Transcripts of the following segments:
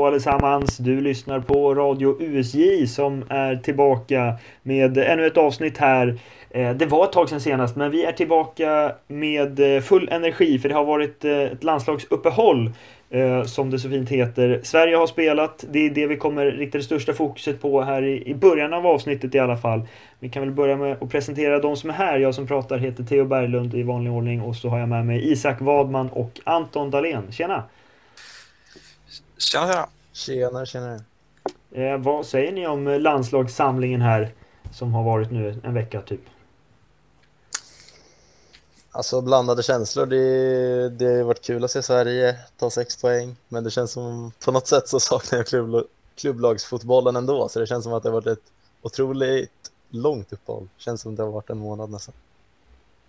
Hallå allesammans! Du lyssnar på Radio USJ som är tillbaka med ännu ett avsnitt här. Eh, det var ett tag sedan senast, men vi är tillbaka med eh, full energi för det har varit eh, ett landslagsuppehåll som det så fint heter. Sverige har spelat, det är det vi kommer rikta det största fokuset på här i början av avsnittet i alla fall. Vi kan väl börja med att presentera de som är här. Jag som pratar heter Theo Berglund i vanlig ordning och så har jag med mig Isak Wadman och Anton Dahlén. Tjena! Tjena, tjena. Tjenare, tjenare. Eh, vad säger ni om landslagssamlingen här som har varit nu en vecka typ? Alltså blandade känslor. Det, det har varit kul att se Sverige ta sex poäng, men det känns som på något sätt så saknar jag klubb, klubblagsfotbollen ändå, så det känns som att det har varit ett otroligt långt uppehåll. Känns som det har varit en månad nästan.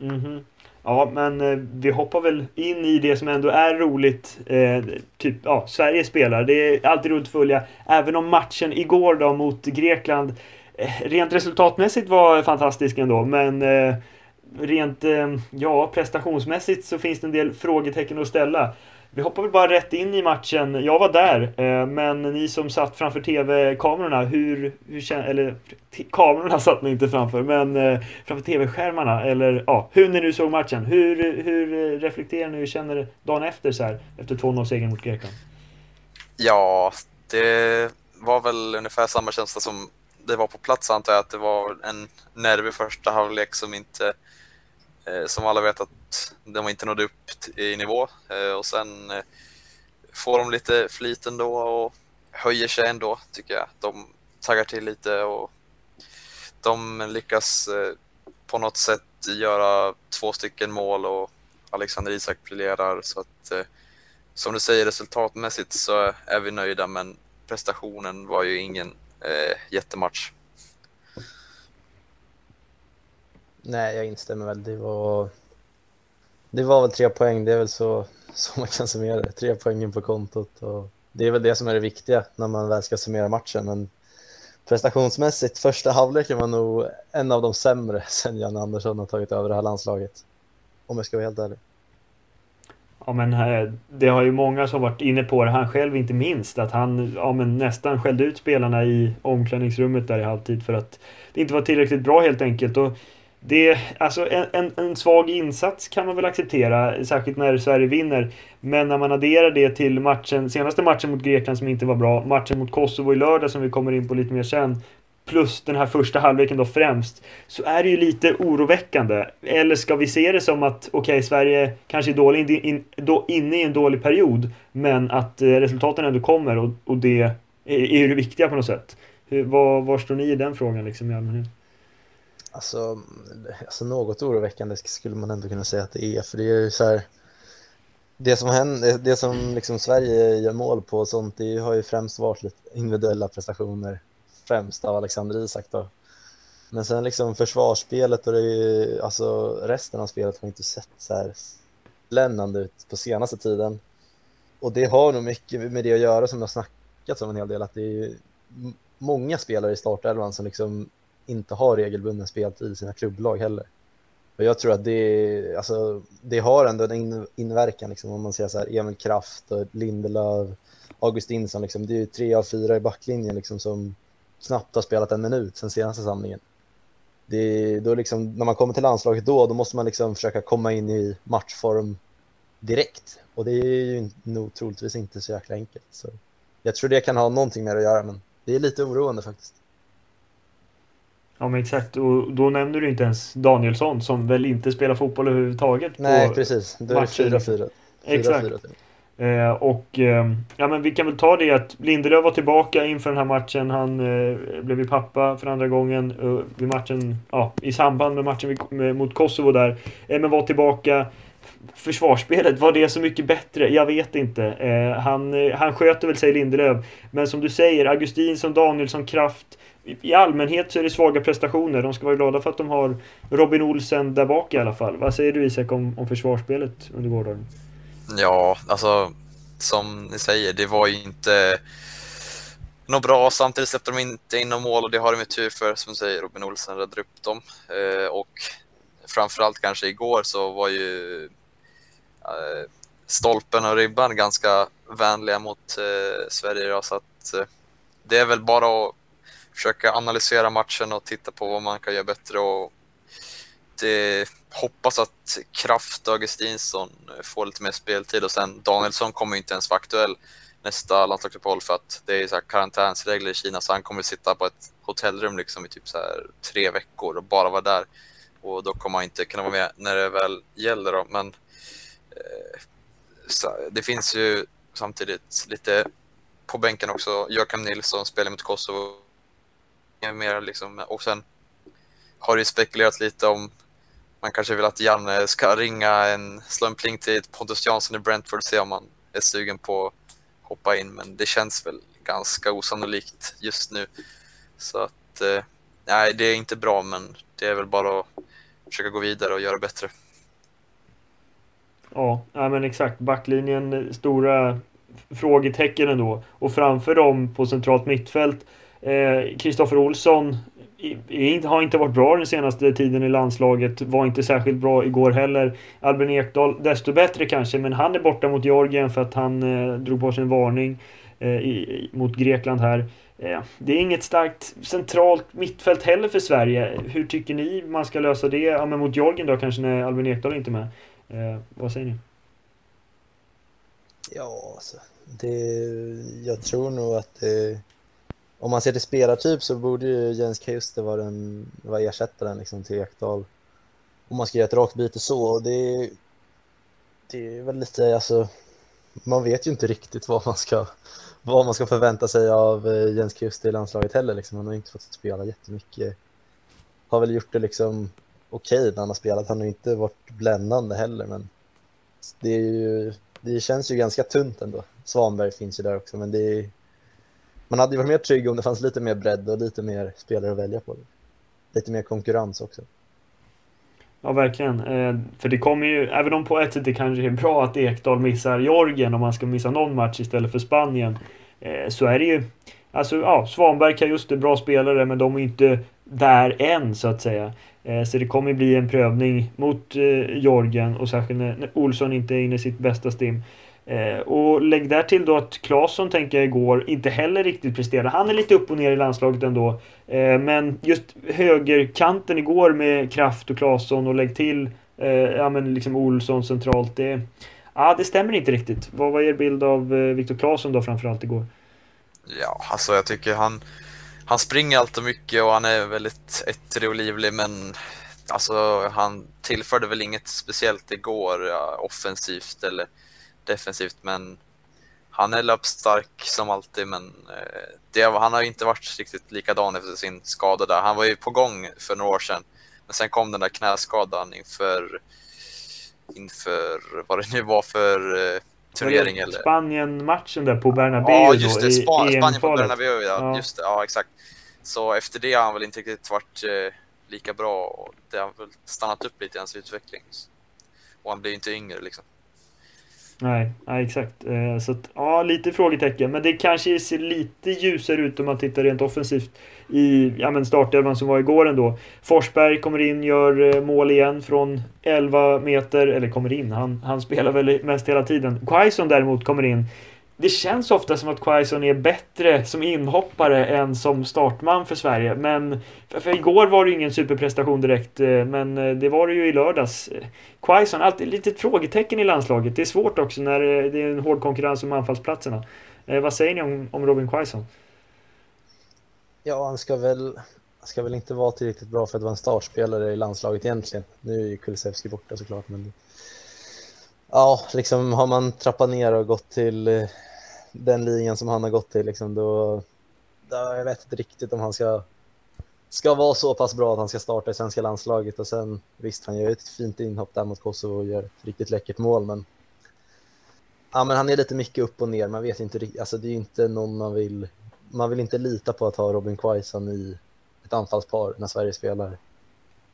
Mm -hmm. Ja, men eh, vi hoppar väl in i det som ändå är roligt. Eh, typ, ja, Sverige spelar. Det är alltid roligt att följa. Även om matchen igår då mot Grekland eh, rent resultatmässigt var fantastisk ändå. Men eh, rent eh, ja, prestationsmässigt så finns det en del frågetecken att ställa. Vi hoppar väl bara rätt in i matchen. Jag var där, eh, men ni som satt framför tv-kamerorna, hur, hur eller kamerorna satt ni inte framför, men eh, framför tv-skärmarna, eller ja, hur ni nu såg matchen. Hur, hur eh, reflekterar ni, hur känner dagen efter så här, efter 2-0-segern mot Grekland? Ja, det var väl ungefär samma känsla som det var på plats antar jag, att det var en nervig första halvlek som inte Eh, Eh, som alla vet att de inte nådde upp i nivå eh, och sen eh, får de lite flit ändå och höjer sig ändå tycker jag. De taggar till lite och de lyckas eh, på något sätt göra två stycken mål och Alexander Isak briljerar så att eh, som du säger resultatmässigt så är vi nöjda men prestationen var ju ingen eh, jättematch. Nej, jag instämmer väl. Det var, det var väl tre poäng. Det är väl så, så man kan summera det. Tre poäng på kontot. Och det är väl det som är det viktiga när man väl ska summera matchen. Men prestationsmässigt, första halvleken var nog en av de sämre sen Jan Andersson har tagit över det här landslaget. Om jag ska vara helt ärlig. Ja, men eh, det har ju många som varit inne på det, han själv inte minst, att han ja, men nästan skällde ut spelarna i omklädningsrummet där i halvtid för att det inte var tillräckligt bra helt enkelt. Och det, alltså en, en, en, svag insats kan man väl acceptera, särskilt när Sverige vinner. Men när man adderar det till matchen, senaste matchen mot Grekland som inte var bra, matchen mot Kosovo i lördag som vi kommer in på lite mer sen, plus den här första halvleken då främst, så är det ju lite oroväckande. Eller ska vi se det som att, okej, okay, Sverige kanske är dålig, in, in, då, inne i en dålig period, men att eh, resultaten ändå kommer och, och det är, är ju det viktiga på något sätt. Hur, var, var står ni i den frågan liksom i allmänhet? Alltså, alltså något oroväckande skulle man ändå kunna säga att det är, för det är ju så här, det som händer, det som liksom Sverige gör mål på och sånt, det har ju främst varit lite individuella prestationer, främst av Alexander Isak då. Men sen liksom försvarsspelet och det är, alltså resten av spelet har inte sett så här lännande ut på senaste tiden. Och det har nog mycket med det att göra som det har snackats om en hel del, att det är många spelare i startelvan som liksom inte har regelbunden speltid i sina klubblag heller. Och jag tror att det, alltså, det har ändå en inverkan, liksom, om man ser så här, Emil Kraft och Lindelöf, Augustinsson, liksom, det är ju tre av fyra i backlinjen liksom, som knappt har spelat en minut sen senaste samlingen. Det, då liksom, när man kommer till landslaget då, då måste man liksom försöka komma in i matchform direkt. Och det är ju nog troligtvis inte så jäkla enkelt. Så jag tror det kan ha någonting med det att göra, men det är lite oroande faktiskt. Ja men exakt och då nämner du inte ens Danielsson som väl inte spelar fotboll överhuvudtaget. Nej på precis, då är det 4-4. Exakt. 4 -4 eh, och eh, ja men vi kan väl ta det att Lindelöf var tillbaka inför den här matchen. Han eh, blev ju pappa för andra gången eh, vid matchen, ja i samband med matchen med, mot Kosovo där. Eh, men var tillbaka. Försvarsspelet, var det så mycket bättre? Jag vet inte. Eh, han, han sköter väl sig Lindelöf. Men som du säger, Augustinsson, Danielsson, Kraft i allmänhet så är det svaga prestationer. De ska vara glada för att de har Robin Olsen där bak i alla fall. Vad säger du Isak om, om försvarsspelet under gårdagen? Ja, alltså som ni säger, det var ju inte något bra. Samtidigt släppte de inte in något mål och det har de ju tur för. Som säger, Robin Olsen räddade upp dem. Eh, och framförallt kanske igår så var ju eh, stolpen och ribban ganska vänliga mot eh, Sverige. Då, så att, eh, det är väl bara att försöka analysera matchen och titta på vad man kan göra bättre. Och det, hoppas att Kraft och Augustinsson får lite mer speltid och sen Danielsson kommer inte ens vara aktuell nästa landslagsuppehåll för att det är så här karantänsregler i Kina så han kommer sitta på ett hotellrum liksom i typ så här tre veckor och bara vara där och då kommer han inte kunna vara med när det väl gäller då. men eh, så, det finns ju samtidigt lite på bänken också Joakim Nilsson spelar mot Kosovo mer liksom och sen har det spekulerats lite om man kanske vill att Janne ska ringa en, slumpling till Pontus Jansson i Brentford och se om man är sugen på att hoppa in. Men det känns väl ganska osannolikt just nu. Så att, eh, nej, det är inte bra, men det är väl bara att försöka gå vidare och göra bättre. Ja, men exakt. Backlinjen, stora frågetecken ändå. Och framför dem på centralt mittfält Eh, Kristoffer eh, Olsson har inte varit bra den senaste tiden i landslaget. Var inte särskilt bra igår heller. Albin Ekdal, desto bättre kanske, men han är borta mot Georgien för att han eh, drog på sig en varning eh, i, mot Grekland här. Eh, det är inget starkt centralt mittfält heller för Sverige. Hur tycker ni man ska lösa det? Ja, men mot Georgien då kanske när Albin Ekdal inte är med. Eh, vad säger ni? Ja, alltså, det, jag tror nog att det om man ser till spelartyp så borde ju Jens Kuster vara, den, vara ersättaren liksom till Ekdal. Om man ska göra ett rakt byte så. Och det, det är väl lite, alltså, man vet ju inte riktigt vad man ska, vad man ska förvänta sig av eh, Jens Kuster i landslaget heller. Liksom. Han har inte fått spela jättemycket. Har väl gjort det liksom okej okay när han har spelat. Han har inte varit bländande heller, men det, är ju, det känns ju ganska tunt ändå. Svanberg finns ju där också, men det är man hade ju varit mer trygg om det fanns lite mer bredd och lite mer spelare att välja på. Lite mer konkurrens också. Ja, verkligen. Eh, för det kommer ju, även om på ett sätt det kanske är bra att Ekdal missar Georgien om man ska missa någon match istället för Spanien. Eh, så är det ju, alltså ja, Svanberg kan just det, bra spelare men de är inte där än så att säga. Eh, så det kommer bli en prövning mot eh, Georgien och särskilt när Olsson inte är inne i sitt bästa stim. Eh, och lägg där till då att Claesson tänker jag igår inte heller riktigt presterade. Han är lite upp och ner i landslaget ändå. Eh, men just högerkanten igår med Kraft och Claesson och lägg till eh, ja, men liksom Olsson centralt. Det, ja, det stämmer inte riktigt. Vad var er bild av eh, Viktor Claesson då framförallt igår? Ja, alltså jag tycker han, han springer alltid mycket och han är väldigt ettrig och livlig men alltså han tillförde väl inget speciellt igår ja, offensivt eller defensivt, men han är löpstark som alltid, men eh, det, han har inte varit riktigt likadan efter sin skada där. Han var ju på gång för några år sedan, men sen kom den där knäskadan inför, inför vad det nu var för eh, turnering. Eller? Spanien-matchen där på Bernabéu Ja, just det. Span Spanien på Bernabéu, ja. ja. Just det, ja exakt. Så efter det har han väl inte riktigt varit eh, lika bra och det har väl stannat upp lite i hans utveckling. Och han blir ju inte yngre liksom. Nej, nej exakt. Eh, så att, ja, lite frågetecken. Men det kanske ser lite ljusare ut om man tittar rent offensivt i ja, men startelvan som var igår ändå. Forsberg kommer in, gör eh, mål igen från 11 meter. Eller kommer in, han, han spelar väl mest hela tiden. Quaison däremot kommer in det känns ofta som att Quaison är bättre som inhoppare än som startman för Sverige. Men för igår var det ingen superprestation direkt, eh, men eh, det var det ju i lördags. Quaison, alltid ett litet frågetecken i landslaget. Det är svårt också när eh, det är en hård konkurrens om anfallsplatserna. Vad säger ni om, om Robin Quaison? Ja, han ska väl, ska väl inte vara tillräckligt bra för att vara en startspelare i landslaget egentligen. Nu är ju Kulusevski borta såklart, men ja, liksom har man trappat ner och gått till den ligan som han har gått till, liksom, då, då jag vet inte riktigt om han ska, ska vara så pass bra att han ska starta i svenska landslaget. Och sen visst, han gör ett fint inhopp där mot Kosovo och gör ett riktigt läckert mål, men Ja, men han är lite mycket upp och ner. Man vet inte riktigt. Alltså, det är inte någon man vill. Man vill inte lita på att ha Robin Quaison i ett anfallspar när Sverige spelar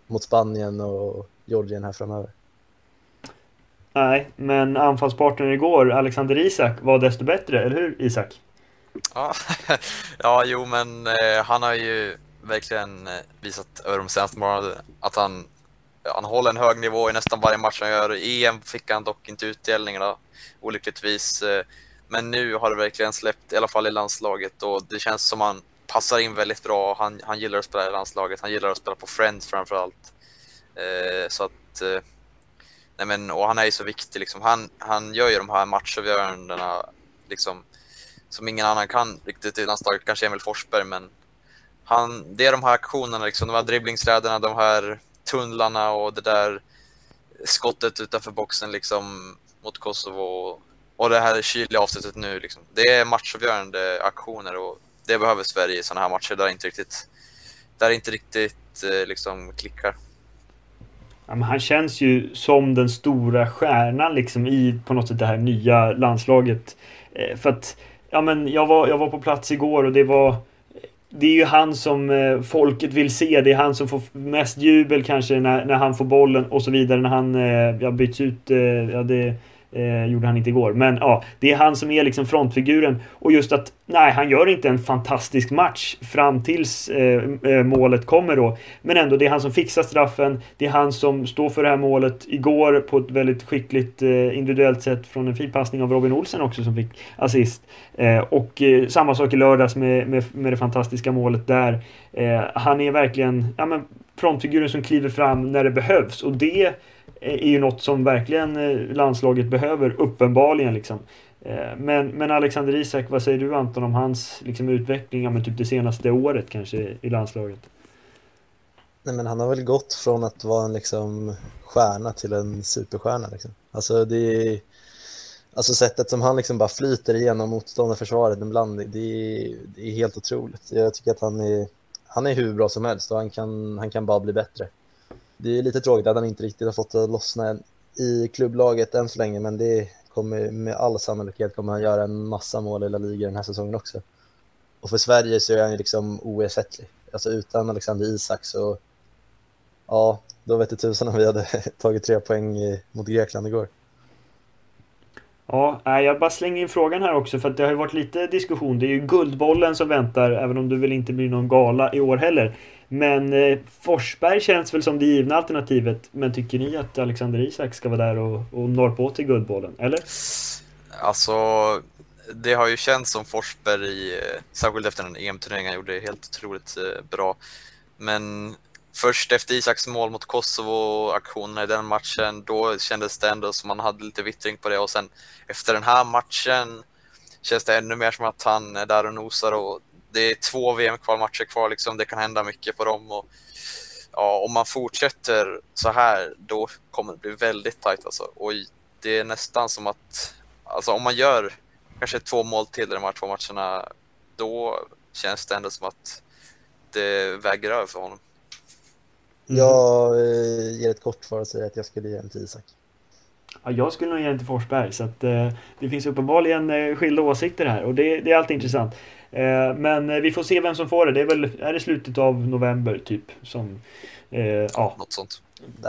mot Spanien och Georgien här framöver. Nej, men anfallspartnern igår, Alexander Isak, var desto bättre, eller hur Isak? Ja, ja jo men eh, han har ju verkligen eh, visat över de senaste månaderna att han han håller en hög nivå i nästan varje match han gör. I EM fick han dock inte utdelningarna, olyckligtvis. Eh, men nu har det verkligen släppt, i alla fall i landslaget, och det känns som han passar in väldigt bra. Han, han gillar att spela i landslaget, han gillar att spela på Friends framför allt. Eh, så att, eh, nej men, och han är ju så viktig liksom. Han, han gör ju de här matchavgörandena liksom, som ingen annan kan riktigt i landslaget, kanske Emil Forsberg, men han, det är de här aktionerna, liksom, de här dribblingsräderna, de här tunnlarna och det där skottet utanför boxen liksom mot Kosovo och det här kyliga avslutet nu. Liksom. Det är matchavgörande aktioner och det behöver Sverige i sådana här matcher där inte riktigt, där inte riktigt eh, liksom klickar. Ja, men han känns ju som den stora stjärnan liksom i på något sätt det här nya landslaget. Eh, för att ja, men jag, var, jag var på plats igår och det var det är ju han som eh, folket vill se. Det är han som får mest jubel kanske när, när han får bollen och så vidare. När han eh, ja, byts ut. Eh, ja, det, Eh, gjorde han inte igår. Men ja, det är han som är liksom frontfiguren. Och just att, nej, han gör inte en fantastisk match fram tills eh, eh, målet kommer då. Men ändå, det är han som fixar straffen. Det är han som står för det här målet igår på ett väldigt skickligt eh, individuellt sätt från en fin passning av Robin Olsen också som fick assist. Eh, och eh, samma sak i lördags med, med, med det fantastiska målet där. Eh, han är verkligen ja, men frontfiguren som kliver fram när det behövs. Och det Eh, är ju något som verkligen eh, landslaget behöver, uppenbarligen. Liksom. Eh, men, men Alexander Isak, vad säger du Anton om hans liksom, utveckling ja, men typ det senaste året kanske i landslaget? Nej, men han har väl gått från att vara en liksom, stjärna till en superstjärna. Liksom. Alltså, det är, alltså sättet som han liksom bara flyter igenom motståndarförsvaret ibland, det är, det är helt otroligt. Jag tycker att han är, han är hur bra som helst och han kan, han kan bara bli bättre det är lite tråkigt att han inte riktigt har fått det lossna i klubblaget än så länge, men det kommer med all sannolikhet kommer han göra en massa mål i La Liga den här säsongen också. Och för Sverige så är han ju liksom oersättlig. Alltså utan Alexander Isak så, ja, då vet det tusan om vi hade tagit tre poäng mot Grekland igår. Ja, jag bara slänger in frågan här också för att det har ju varit lite diskussion. Det är ju Guldbollen som väntar, även om du väl inte blir någon gala i år heller. Men eh, Forsberg känns väl som det givna alternativet. Men tycker ni att Alexander Isak ska vara där och, och norpa åt till Guldbollen, eller? Alltså, det har ju känts som Forsberg, eh, särskilt efter den EM-turneringen, gjorde det helt otroligt eh, bra. Men först efter Isaks mål mot Kosovo, aktionerna i den matchen, då kändes det ändå som man hade lite vittring på det och sen efter den här matchen känns det ännu mer som att han är där och nosar och det är två VM-kvalmatcher kvar liksom, det kan hända mycket på dem och ja, om man fortsätter så här då kommer det bli väldigt tajt alltså. Och det är nästan som att, alltså om man gör kanske två mål till i de här två matcherna, då känns det ändå som att det väger över för honom. Mm. Jag eh, ger ett kort svar och säger att jag skulle ge den till Isak. Ja, jag skulle nog ge den till Forsberg. Så att, eh, det finns uppenbarligen eh, skilda åsikter här och det, det är alltid intressant. Eh, men eh, vi får se vem som får det. Det är väl är det slutet av november typ. Som, eh, ja, något sånt.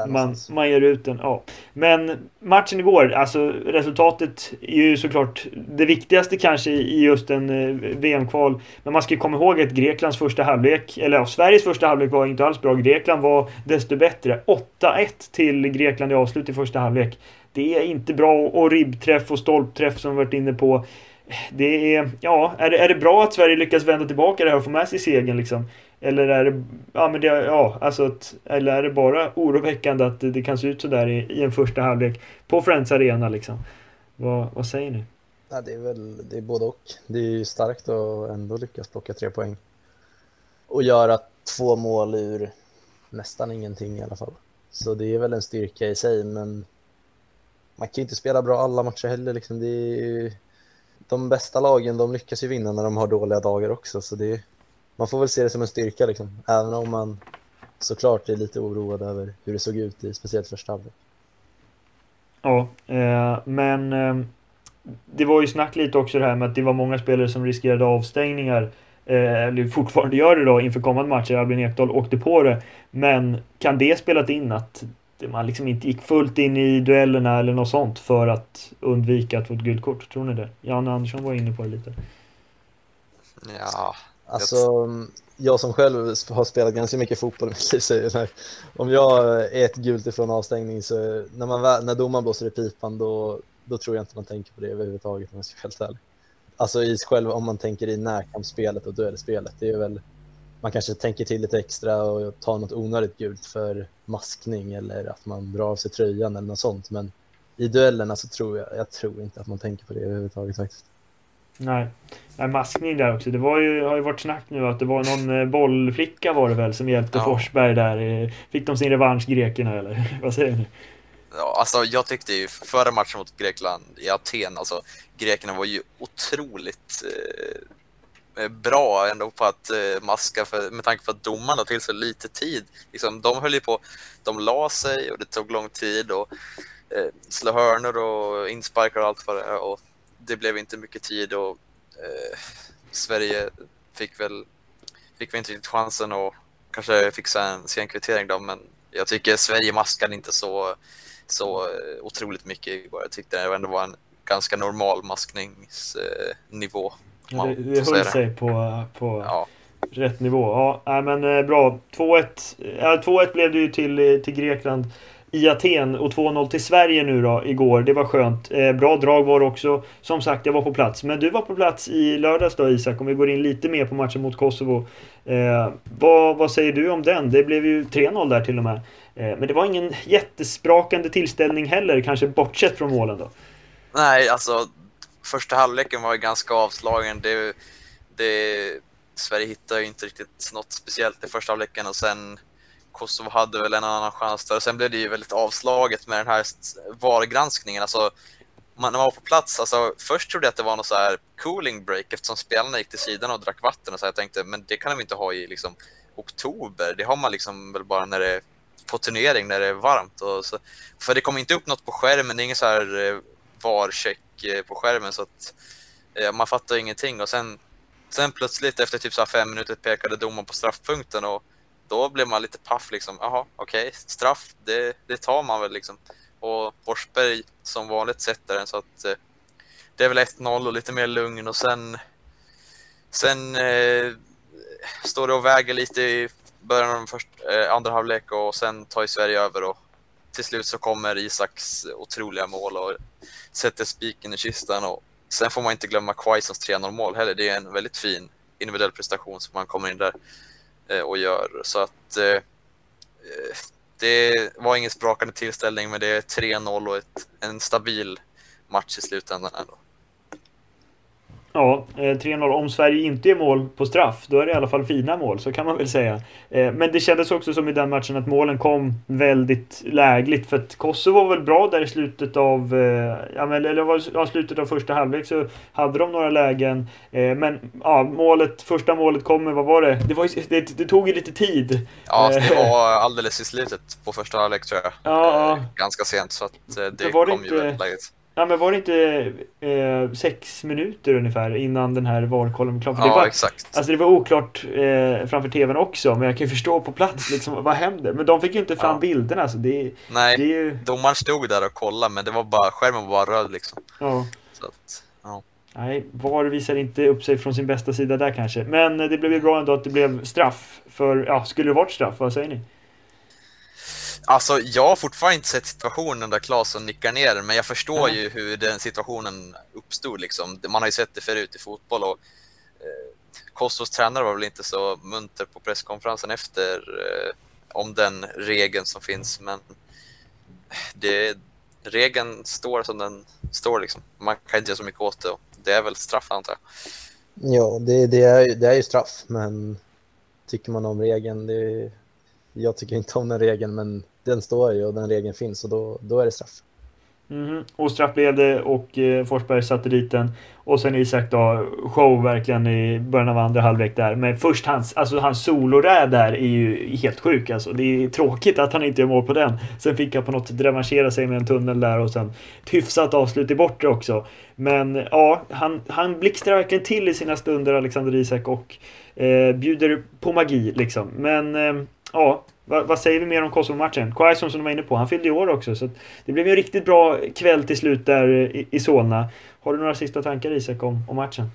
Man, man ger ut den, ja. Men matchen igår, alltså resultatet är ju såklart det viktigaste kanske i just en VM-kval. Men man ska komma ihåg att Greklands första halvlek, eller ja, Sveriges första halvlek var inte alls bra. Grekland var desto bättre. 8-1 till Grekland i avslut i första halvlek. Det är inte bra och ribbträff och stolpträff som vi varit inne på. Det är, ja, är det, är det bra att Sverige lyckas vända tillbaka det här och få med sig segern liksom? Eller är det, ja men det, ja, alltså att, eller är det bara oroväckande att det, det kan se ut sådär i, i en första halvlek på Friends Arena liksom? Vad, vad säger ni? Ja, det är väl, det är både och. Det är ju starkt att ändå lyckas plocka tre poäng. Och göra två mål ur nästan ingenting i alla fall. Så det är väl en styrka i sig, men man kan ju inte spela bra alla matcher heller. Liksom. Det är, de bästa lagen de lyckas ju vinna när de har dåliga dagar också. Så det, man får väl se det som en styrka, liksom. även om man såklart är lite oroad över hur det såg ut i speciellt första halvlek. Ja, eh, men eh, det var ju snack lite också det här med att det var många spelare som riskerade avstängningar. Eh, eller fortfarande gör det då inför kommande matcher. Albin Ekdal åkte på det. Men kan det spelat in att man liksom inte gick fullt in i duellerna eller något sånt för att undvika att få ett gult kort. Tror ni det? Jan Andersson var inne på det lite. Ja. Alltså, jag som själv har spelat ganska mycket fotboll säger här, om jag är ett gult ifrån avstängning så när, man, när domaren blåser i pipan då, då tror jag inte man tänker på det överhuvudtaget om jag ska vara helt ärlig. Alltså i själv, om man tänker i närkampsspelet och duellspelet, det är väl man kanske tänker till lite extra och tar något onödigt gult för maskning eller att man drar av sig tröjan eller något sånt. Men i duellerna så tror jag, jag tror inte att man tänker på det överhuvudtaget faktiskt. Nej. Nej, maskning där också. Det var ju, har ju varit snack nu att det var någon eh, bollflicka var det väl som hjälpte ja. Forsberg där. Fick de sin revansch grekerna eller vad säger ni? Ja, alltså jag tyckte ju förra matchen mot Grekland i Aten, alltså grekerna var ju otroligt eh, Eh, bra ändå på att eh, maska för, med tanke på att domarna till så lite tid. Liksom, de höll ju på, de la sig och det tog lång tid och eh, slå hörnor och insparkar och allt vad det är. Och det blev inte mycket tid och eh, Sverige fick väl, fick väl inte riktigt chansen och kanske fixa en sen kvittering då, men jag tycker Sverige maskade inte så, så eh, otroligt mycket igår. Jag tyckte det ändå var en ganska normal maskningsnivå. Ja, det, det höll sig på, på ja. rätt nivå. Ja, men eh, bra. 2-1 ja, 2-1 blev det ju till, till Grekland i Aten och 2-0 till Sverige nu då igår. Det var skönt. Eh, bra drag var det också. Som sagt, jag var på plats. Men du var på plats i lördags då Isak, om vi går in lite mer på matchen mot Kosovo. Eh, vad, vad säger du om den? Det blev ju 3-0 där till och med. Eh, men det var ingen jättesprakande tillställning heller, kanske bortsett från målen då. Nej, alltså första halvleken var ju ganska avslagen. Det, det, Sverige hittade ju inte riktigt något speciellt i första halvleken och sen Kosovo hade väl en annan chans där. Sen blev det ju väldigt avslaget med den här VAR-granskningen. Alltså, man, när man var på plats, alltså, först trodde jag att det var något så här cooling break eftersom spelarna gick till sidan och drack vatten. Och så jag tänkte, men det kan de inte ha i liksom, oktober. Det har man liksom väl bara när det är på turnering, när det är varmt. Och så, för det kom inte upp något på skärmen, det är ingen så här eh, VAR-check eh, på skärmen. Så att, eh, man fattar ingenting. Och sen, sen plötsligt efter typ så fem minuter pekade domaren på straffpunkten. och då blev man lite paff liksom. Jaha, okej, okay. straff, det, det tar man väl liksom. Och Forsberg som vanligt sätter den så att eh, det är väl 1-0 och lite mer lugn och sen sen eh, står det och väger lite i början av den första, eh, andra halvlek och sen tar ju Sverige över och till slut så kommer Isaks otroliga mål och sätter spiken i kistan och sen får man inte glömma Quaisons 3-0 mål heller. Det är en väldigt fin individuell prestation som man kommer in där eh, och gör. Så att eh, eh, det var ingen sprakande tillställning men det är 3-0 och ett, en stabil match i slutändan ändå. Ja, 3-0. Eh, Om Sverige inte är mål på straff, då är det i alla fall fina mål, så kan man väl säga. Eh, men det kändes också som i den matchen att målen kom väldigt lägligt. För att Kosovo var väl bra där i slutet av, eh, eller var, slutet av första halvlek så hade de några lägen. Men ja, målet, första målet kommer, vad var det? Det, var, det, det tog ju lite tid. Ja, det var alldeles i slutet på första halvlek tror jag. Ja. Ganska sent, så att det kom inte... ju väldigt lägligt. Ja men var det inte eh, sex minuter ungefär innan den här VAR-kollen var klar? För ja, var, exakt. Alltså det var oklart eh, framför tvn också, men jag kan ju förstå på plats liksom, vad händer? Men de fick ju inte fram ja. bilderna. Alltså, det, Nej, det ju... domaren stod där och kollade, men det var bara, skärmen var bara röd liksom. Ja. Så att, ja. Nej, VAR visar inte upp sig från sin bästa sida där kanske. Men det blev ju bra ändå att det blev straff. För, ja, skulle det varit straff, vad säger ni? Alltså, jag har fortfarande inte sett situationen där Claesson nickar ner men jag förstår mm. ju hur den situationen uppstod. Liksom. Man har ju sett det förut i fotboll och eh, Kostos tränare var väl inte så munter på presskonferensen efter eh, om den regeln som finns, men det, regeln står som den står. Liksom. Man kan inte göra så mycket åt det det är väl straff antar jag. Ja, det, det, är, det är ju straff, men tycker man om regeln, det, jag tycker inte om den regeln, men den står ju och den regeln finns och då, då är det straff. Mm, och straff blev det och eh, Forsberg satte dit den. Och sen Isak då, show verkligen i början av andra halvlek där. Men först hans, alltså hans soloräd där är ju helt sjuk alltså. Det är tråkigt att han inte gör mål på den. Sen fick han på något sätt revanschera sig med en tunnel där och sen ett hyfsat avslut i bortre också. Men ja, han, han blixtrar verkligen till i sina stunder, Alexander Isak, och eh, bjuder på magi liksom. Men eh, ja, vad, vad, säger vi mer om Kosovo-matchen? Quaison som du var inne på, han fyllde i år också. Så det blev en riktigt bra kväll till slut där i, i Solna. Har du några sista tankar Isak om, om matchen?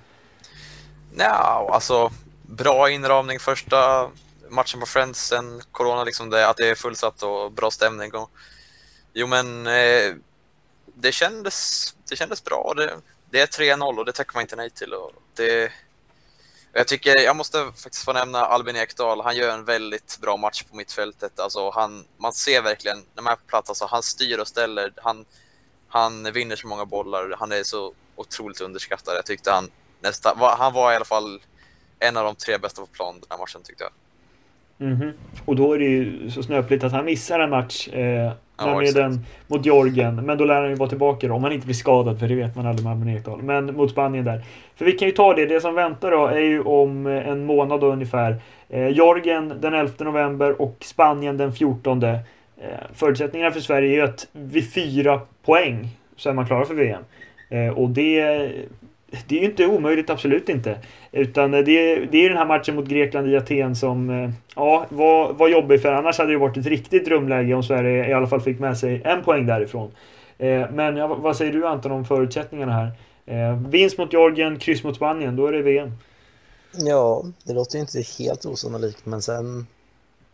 Ja, alltså bra inramning första matchen på Friends sen corona, liksom det, att det är fullsatt och bra stämning. Och, jo, men eh, det, kändes, det kändes bra. Det, det är 3-0 och det tackar man inte nej till. Och det, jag tycker, jag måste faktiskt få nämna Albin Ekdal. Han gör en väldigt bra match på mittfältet. Alltså han, man ser verkligen när man är på plats, alltså han styr och ställer. Han, han vinner så många bollar. Han är så otroligt underskattad. Jag tyckte han nästa, han var i alla fall en av de tre bästa på plan den här matchen tyckte jag. Mm -hmm. Och då är det ju så snöpligt att han missar en match, eh, ja, nämligen den mot Georgien. Men då lär han ju vara tillbaka då, om han inte blir skadad, för det vet man aldrig med Albin Ekdal. Men mot Spanien där. För vi kan ju ta det, det som väntar då är ju om en månad då ungefär. Eh, Georgien den 11 november och Spanien den 14. Eh, förutsättningarna för Sverige är ju att vid fyra poäng så är man klara för VM. Eh, och det det är ju inte omöjligt, absolut inte. Utan eh, det, det är den här matchen mot Grekland i Aten som eh, ja, var, var jobbig för annars hade det varit ett riktigt drömläge om Sverige i alla fall fick med sig en poäng därifrån. Eh, men ja, vad säger du Anton om förutsättningarna här? Vinst mot Georgien, kryss mot Spanien, då är det VM. Ja, det låter ju inte helt osannolikt, men sen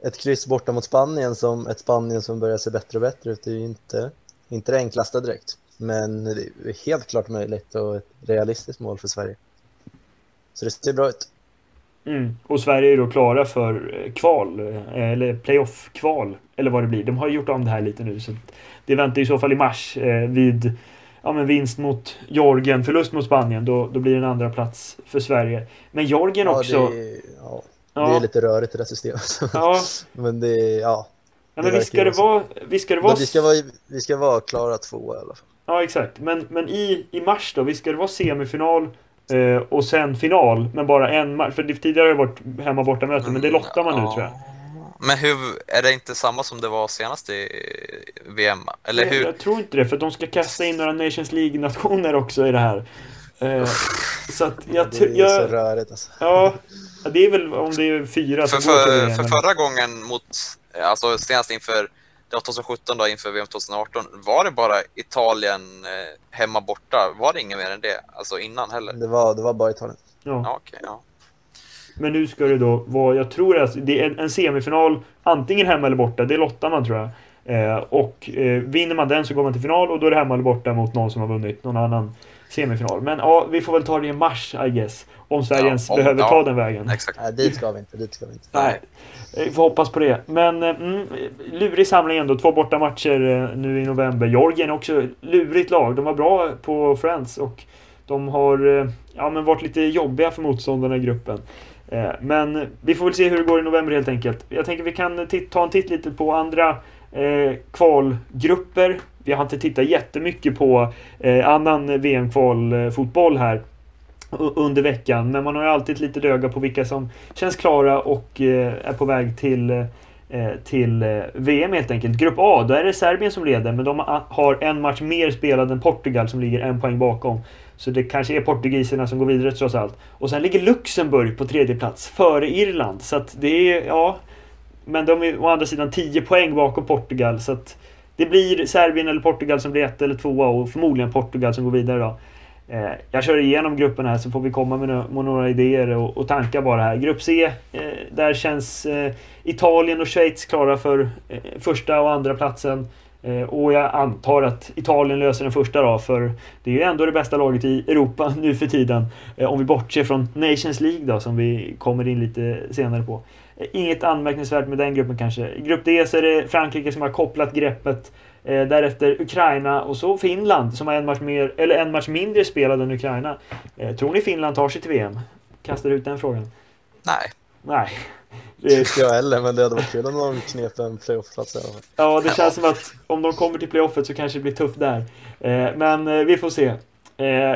ett kryss borta mot Spanien som ett Spanien som börjar se bättre och bättre ut Det är ju inte, inte det enklaste direkt. Men det är helt klart möjligt och ett realistiskt mål för Sverige. Så det ser bra ut. Mm. Och Sverige är då klara för eh, kval, eh, eller playoff-kval, eller vad det blir. De har gjort om det här lite nu, så det väntar i så fall i mars eh, vid ja, men vinst mot Georgien, förlust mot Spanien, då, då blir det en andra plats för Sverige. Men Georgien ja, också... Det är, ja, det är lite rörigt det där systemet. Ja. men det är, ja. Ja, men ska det vara... Visst ska det vara... Vi ska vara, vi ska vara klara två i alla fall. Ja, exakt. Men, men i, i mars då, visst ska det vara semifinal eh, och sen final, men bara en match? För tidigare har det varit hemma borta möte, men det lottar man nu tror jag. Men hur, är det inte samma som det var senast i VM? Eller hur? Jag tror inte det, för de ska kasta in några Nations League-nationer också i det här. Eh, så att jag... Det är jag, så rörigt alltså. Ja, det är väl om det är fyra för, som går för, VM, för förra gången mot, alltså senast inför 2017 då inför VM 2018, var det bara Italien eh, hemma borta? Var det inget mer än det? Alltså innan heller? Det var, det var bara Italien. Ja. ja, okay, ja. Men nu ska det då vara, jag tror att det är en, en semifinal antingen hemma eller borta, det lottar man tror jag. Eh, och eh, vinner man den så går man till final och då är det hemma eller borta mot någon som har vunnit någon annan semifinal. Men ja, vi får väl ta det i mars, I guess. Om Sverige ja, ens om, behöver ja, ta den vägen. Exakt. Nej, dit ska vi inte. Dit ska vi inte. Nej. Vi får hoppas på det. Men mm, lurig samling ändå. Två borta matcher eh, nu i november. Georgien också lurigt lag. De var bra på Friends och de har eh, ja, men varit lite jobbiga för motståndarna i gruppen. Eh, men vi får väl se hur det går i november helt enkelt. Jag tänker vi kan ta en titt lite på andra eh, kvalgrupper. Jag har inte tittat jättemycket på eh, annan VM-kvalfotboll eh, här under veckan. Men man har ju alltid ett litet öga på vilka som känns klara och eh, är på väg till, eh, till eh, VM helt enkelt. Grupp A, då är det Serbien som leder men de har en match mer spelad än Portugal som ligger en poäng bakom. Så det kanske är portugiserna som går vidare trots allt. Och sen ligger Luxemburg på tredje plats före Irland. Så att det är, ja... Men de är å andra sidan 10 poäng bakom Portugal så att det blir Serbien eller Portugal som blir ett eller tvåa och förmodligen Portugal som går vidare då. Eh, jag kör igenom gruppen här så får vi komma med, med några idéer och, och, tankar bara här. Grupp C, eh, där känns eh, Italien och Schweiz klara för eh, första och andra platsen. Eh, och jag antar att Italien löser den första då, för det är ju ändå det bästa laget i Europa nu för tiden. Eh, om vi bortser från Nations League då, som vi kommer in lite senare på. Inget anmärkningsvärt med den gruppen kanske. I grupp D så är det Frankrike som har kopplat greppet Eh, därefter Ukraina och så Finland som har en match, mer, eller en match mindre spelad än Ukraina. Eh, tror ni Finland tar sig till VM? Kastar ut den frågan. Nej. Nej. Det inte jag heller, men det hade varit kul om de knep en playoff-plats Ja, det känns som att om de kommer till playoffet så kanske det blir tufft där. Eh, men vi får se.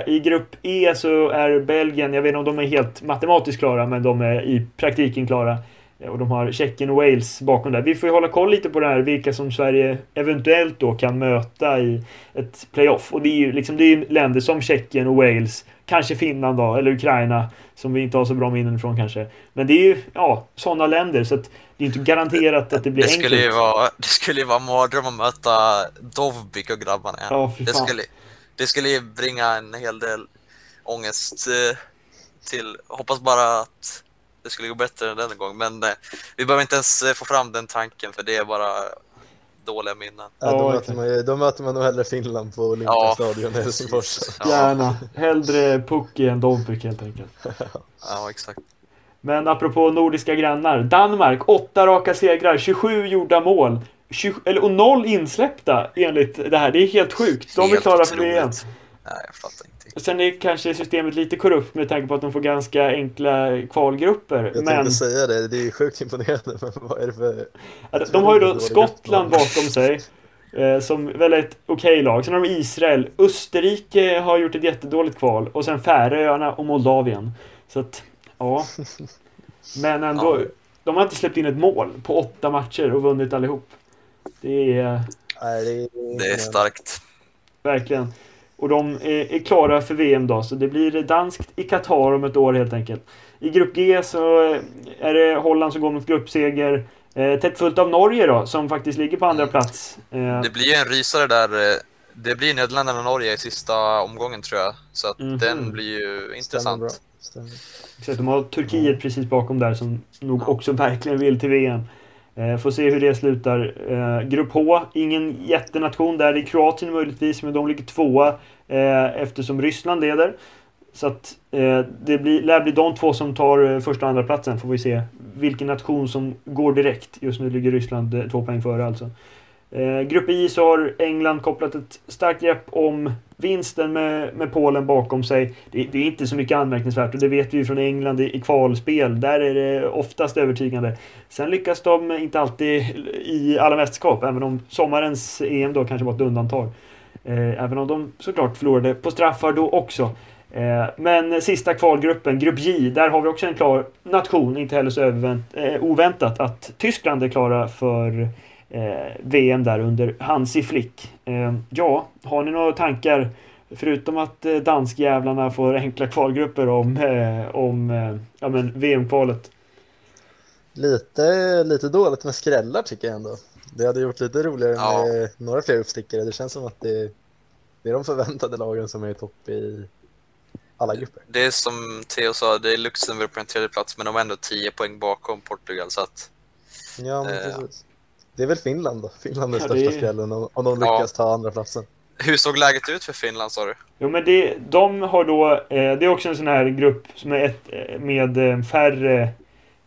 I grupp E så är Belgien, jag vet inte om de är helt matematiskt klara, men de är i praktiken klara. Och de har Tjeckien och Wales bakom där. Vi får ju hålla koll lite på det här, vilka som Sverige eventuellt då kan möta i ett playoff. Och det är ju liksom, det är länder som Tjeckien och Wales, kanske Finland då, eller Ukraina, som vi inte har så bra minnen från kanske. Men det är ju, ja, sådana länder, så att det är inte garanterat att det blir det skulle enkelt. Ju vara, det skulle ju vara mardröm att möta Dovbik och grabbarna igen. Ja, det, skulle, det skulle ju bringa en hel del ångest eh, till, hoppas bara att det skulle gå bättre denna gång. Men eh, vi behöver inte ens eh, få fram den tanken för det är bara dåliga minnen. Ja, då, Ja, möter man då möter man nog hellre Finland på Ja, Olympiastadion i Helsingfors. Ja, Gärna. Hellre Pucki än Dovbyk helt enkelt. ja, exakt. Men apropå nordiska grannar. Danmark, åtta raka segrar, 27 gjorda mål. 20, eller, och noll insläppta enligt det här. Det är helt sjukt. De är Helt klara för VM. otroligt. Nej, jag fattar inte. Sen är kanske systemet lite korrupt med tanke på att de får ganska enkla kvalgrupper. Jag Men tänkte säga det, det är sjukt imponerande, men vad är det för... att de har ju då Skottland bakom sig. Eh, som väl är ett okej lag. Sen har de Israel. Österrike har gjort ett jättedåligt kval. Och sen Färöarna och Moldavien. Så att, ja. Men ändå. Ja. De har inte släppt in ett mål på åtta matcher och vunnit allihop. Det är Nej, det är, Det är starkt. verkligen. Och de är, är klara för VM då. Så det blir danskt i Qatar om ett år helt enkelt. I grupp G så är det Holland som går mot gruppseger. Eh, tätt fullt av Norge då, som faktiskt ligger på andra plats. Eh, Det blir ju en rysare där. eh, Det blir Nederländerna och Norge i sista omgången tror jag. Så att Mhm. den blir ju intressant. Stämmer. Exakt, de har Turkiet precis bakom där som nog också verkligen vill till VM. Eh, får se hur det slutar. Eh, grupp H, ingen jättenation där. Det är Kroatien möjligtvis, men de ligger tvåa eh, eftersom Ryssland leder. Så att eh, det blir, lär bli de två som tar eh, första och andra platsen får vi se vilken nation som går direkt. Just nu ligger Ryssland eh, två poäng före alltså. Eh, grupp I så har England kopplat ett starkt grepp om vinsten med, med Polen bakom sig. Det, det är inte så mycket anmärkningsvärt och det vet vi ju från England i, i kvalspel. Där är det oftast övertygande. Sen lyckas de inte alltid i alla mästerskap, även om sommarens EM då kanske var ett undantag. Eh, även om de såklart förlorade på straffar då också. Eh, men sista kvalgruppen, grupp J, där har vi också en klar nation, inte heller så övervänt, eh, oväntat att Tyskland är klara för VM där under Hansi Flick. Eh, ja, har ni några tankar förutom att eh, danskjävlarna får enkla kvalgrupper om, eh, om eh, ja, men VM-kvalet? Lite, lite dåligt med skrällar tycker jag ändå. Det hade gjort lite roligare Ja. med några fler uppstickare. Det känns som att det, det är de förväntade lagen som är i topp i alla grupper. Det är som Theo sa, det är Luxemburg på en tredje plats men de är ändå 10 poäng bakom Portugal. Så att, Ja, men Eh, precis. Det är väl Finland då. Finland är Ja, största det är- skrällen om, om de Ja. lyckas ta andra platsen. hur såg läget ut för Finland sa du? Jo men det, de har då, eh, det är också en sån här grupp som är ett, eh, med eh, färre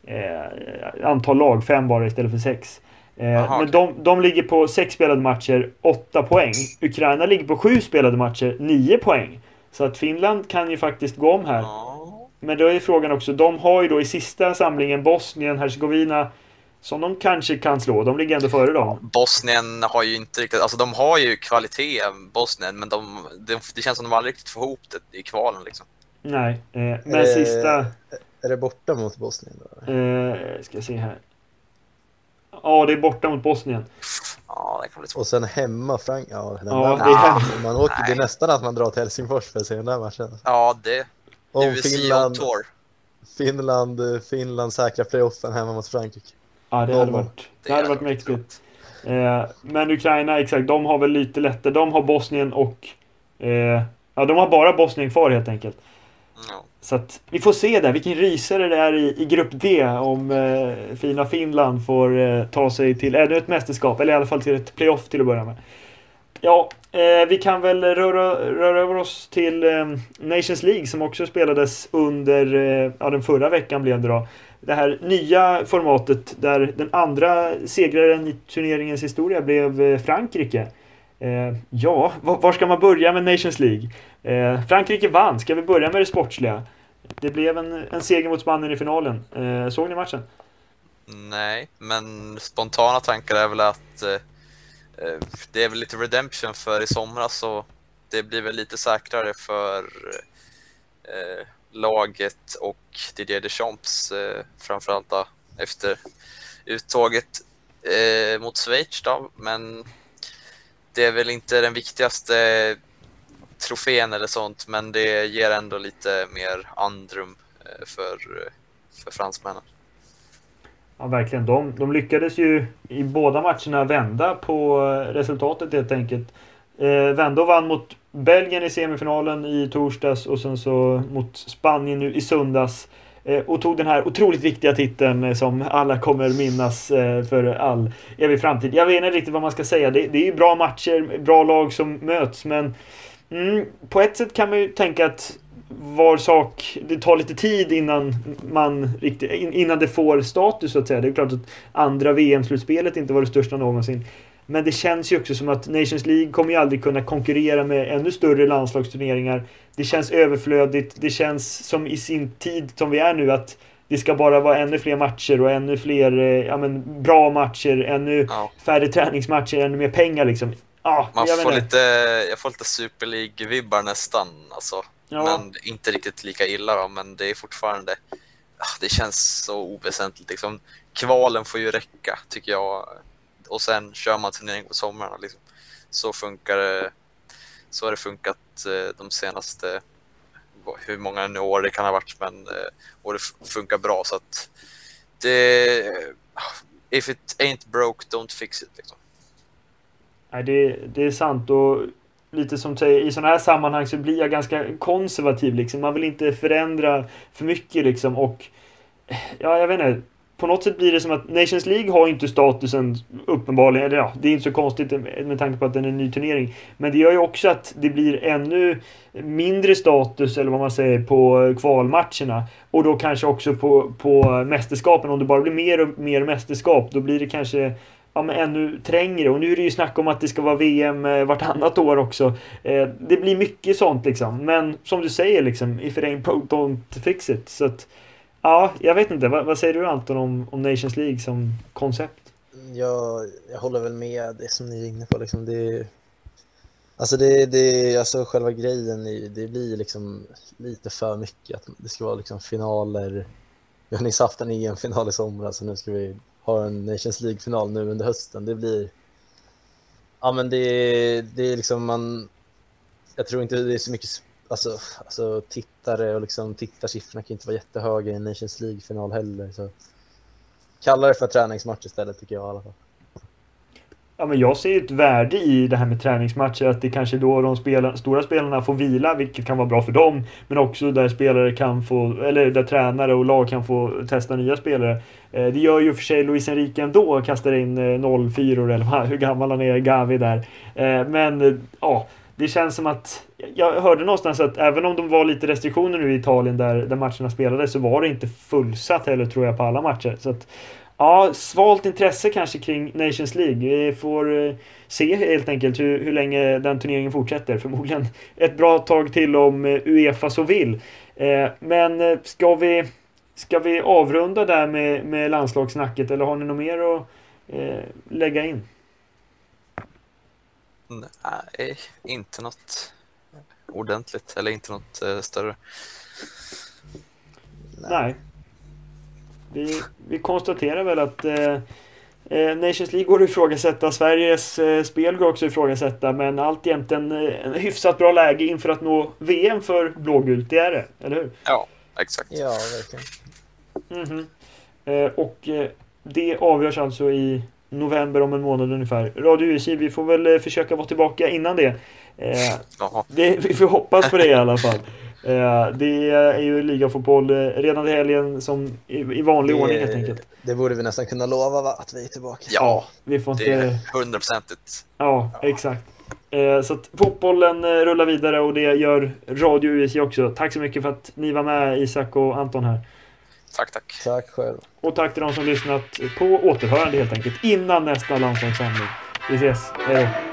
eh, antal lag, fem bara istället för sex. Eh, Jaha, men de, de ligger på sex spelade matcher, åtta poäng. Ukraina ligger på sju spelade matcher, nio poäng. Så att Finland kan ju faktiskt gå om här. Ja. Men då är frågan också, de har ju då i sista samlingen Bosnien, Hercegovina som de kanske kan slå. De ligger ändå före dem. Bosnien har ju inte riktigt, alltså de har ju kvalitet, Bosnien, men de, det, det känns som de aldrig riktigt får ihop det i kvalen liksom. Nej, eh, men Eh, sista... Är det borta mot Bosnien då? Eh, ska se här. Ja, det är borta mot Bosnien. Ja, det kan bli svårt. Och sen hemma Frank... Ja, den Ja, där det är matchen. hem- man åker, det är nästan att man drar till Helsingfors för att se den där matchen. Ja, det, det Om är väl Sion Finland. Finland, Finland säkrar playoffen hemma mot Frankrike. Ja, det hade varit, det hade varit mäktigt. Eh, men Ukraina, exakt, de har väl lite lättare. De har Bosnien och... Eh, ja, de har bara Bosnien kvar helt enkelt. Ja. Så att vi får se där, vilken rysare det är i, i grupp D om eh, fina Finland får eh, ta sig till ännu ett mästerskap, eller i alla fall till ett playoff till att börja med. Ja, eh, vi kan väl röra, röra över oss till eh, Nations League som också spelades under, eh, ja den förra veckan blev det då. Det här nya formatet där den andra segraren i turneringens historia blev eh, Frankrike. Eh, ja, var, var ska man börja med Nations League? Eh, Frankrike vann, ska vi börja med det sportsliga? Det blev en, en seger mot Spanien i finalen. Eh, såg ni matchen? Nej, men spontana tankar är väl att eh, Eh, det är väl lite redemption för i somras så det blir väl lite säkrare för eh, laget och Didier Deschamps eh, framförallt då, efter uttåget eh, mot Schweiz då, men det är väl inte den viktigaste trofén eller sånt, men det ger ändå lite mer andrum eh, för, eh, för fransmännen. Ja, verkligen. De, de lyckades ju i båda matcherna vända på eh, resultatet helt enkelt. Eh, vände och vann mot Belgien i semifinalen i torsdags och sen så mot Spanien nu i söndags. Eh, och tog den här otroligt viktiga titeln eh, som alla kommer minnas eh, för all evig framtid. Jag vet inte riktigt vad man ska säga. Det, det är ju bra matcher, bra lag som möts, men mm, på ett sätt kan man ju tänka att var sak, det tar lite tid innan man riktigt, innan det får status så att säga. Det är klart att andra VM-slutspelet inte var det största någonsin. Men det känns ju också som att Nations League kommer ju aldrig kunna konkurrera med ännu större landslagsturneringar. Det känns överflödigt. Det känns som i sin tid som vi är nu att det ska bara vara ännu fler matcher och ännu fler eh, ja, men, bra matcher, ännu ja. färre träningsmatcher, ännu mer pengar liksom. Ja, Man får lite, jag får lite Super League-vibbar nästan. Alltså. Ja. Men inte riktigt lika illa då, men det är fortfarande... Ah, det känns så oväsentligt. Liksom, kvalen får ju räcka, tycker jag och sen kör man turnering på somrarna. Liksom. Så funkar det. Så har det funkat eh, de senaste, hur många år det kan ha varit, men eh, och det funkar bra så att det, if it ain't broke, don't fix it. Liksom. Nej, det, det är sant och lite som säger, i sådana här sammanhang så blir jag ganska konservativ liksom. Man vill inte förändra för mycket liksom och ja, jag vet inte på något sätt blir det som att Nations League har inte statusen uppenbarligen, eller ja, det är inte så konstigt med tanke på att den är en ny turnering. Men det gör ju också att det blir ännu mindre status, eller vad man säger, på kvalmatcherna. Och då kanske också på, på mästerskapen. Om det bara blir mer och mer mästerskap, då blir det kanske ja, men ännu trängre. Och nu är det ju snack om att det ska vara VM eh, vartannat år också. Eh, det blir mycket sånt liksom. Men som du säger liksom, if it ain't broke don't fix it. Så att, Ja, jag vet inte. Vad, vad, säger du Anton om, om Nations League som koncept? Jag, jag håller väl med det som ni är inne på. Liksom det, alltså, det, det, alltså själva grejen, det blir liksom lite för mycket. Att det ska vara liksom finaler. Vi har nyss haft en EM-final i somras och nu ska vi har en Nations League-final nu under hösten. Det blir... Ja, men det, det är liksom man... Jag tror inte det är så mycket alltså, alltså tittare och liksom tittarsiffrorna kan inte vara jättehöga i en Nations League-final heller. Så kalla det för träningsmatch istället tycker jag i alla fall. Ja, men jag ser ett värde i det här med träningsmatcher. Att det kanske då de spela, stora spelarna får vila, vilket kan vara bra för dem. Men också där spelare kan få, eller där tränare och lag kan få testa nya spelare. Eh, det gör ju för sig Luis Enrique ändå, kastar in eh, 0-4 eller hur gammal han är, Gavi där. Eh, men ja, det känns som att jag hörde någonstans att även om de var lite restriktioner nu i Italien där, där matcherna spelades så var det inte fullsatt heller tror jag på alla matcher. Så att, ja, svalt intresse kanske kring Nations League. Vi får eh, se helt enkelt hur, hur länge den turneringen fortsätter. Förmodligen ett bra tag till om eh, Uefa så vill. Eh, men ska vi, ska vi avrunda där med, med landslagssnacket eller har ni något mer att lägga in? Nej, inte något ordentligt eller inte något större. Nej. Vi, vi konstaterar väl att eh, eh, Nations League går att ifrågasätta, Sveriges eh, spel går också att ifrågasätta, men alltjämt en, eh, en hyfsat bra läge inför att nå VM för blågult, det är det, eller hur? Ja, exakt. Ja, verkligen. Mm -hmm. och det avgörs alltså i november om en månad ungefär. Radio USJ, vi får väl eh, försöka vara tillbaka innan det. Eh, det vi får hoppas på det i alla fall. Eh, det är ju ligafotboll eh, redan till helgen som i, vanlig det, ordning helt enkelt. Det borde vi nästan kunna lova va? att vi är tillbaka. Ja, vi får inte... det är hundraprocentigt. Ja, ja, exakt. Eh, så att fotbollen rullar vidare och det gör Radio USJ också. Tack så mycket för att ni var med Isak och Anton här. Tack, tack. Tack själv. Och tack till de som lyssnat på återhörande helt enkelt innan nästa landslagssamling. Vi ses. Hej då.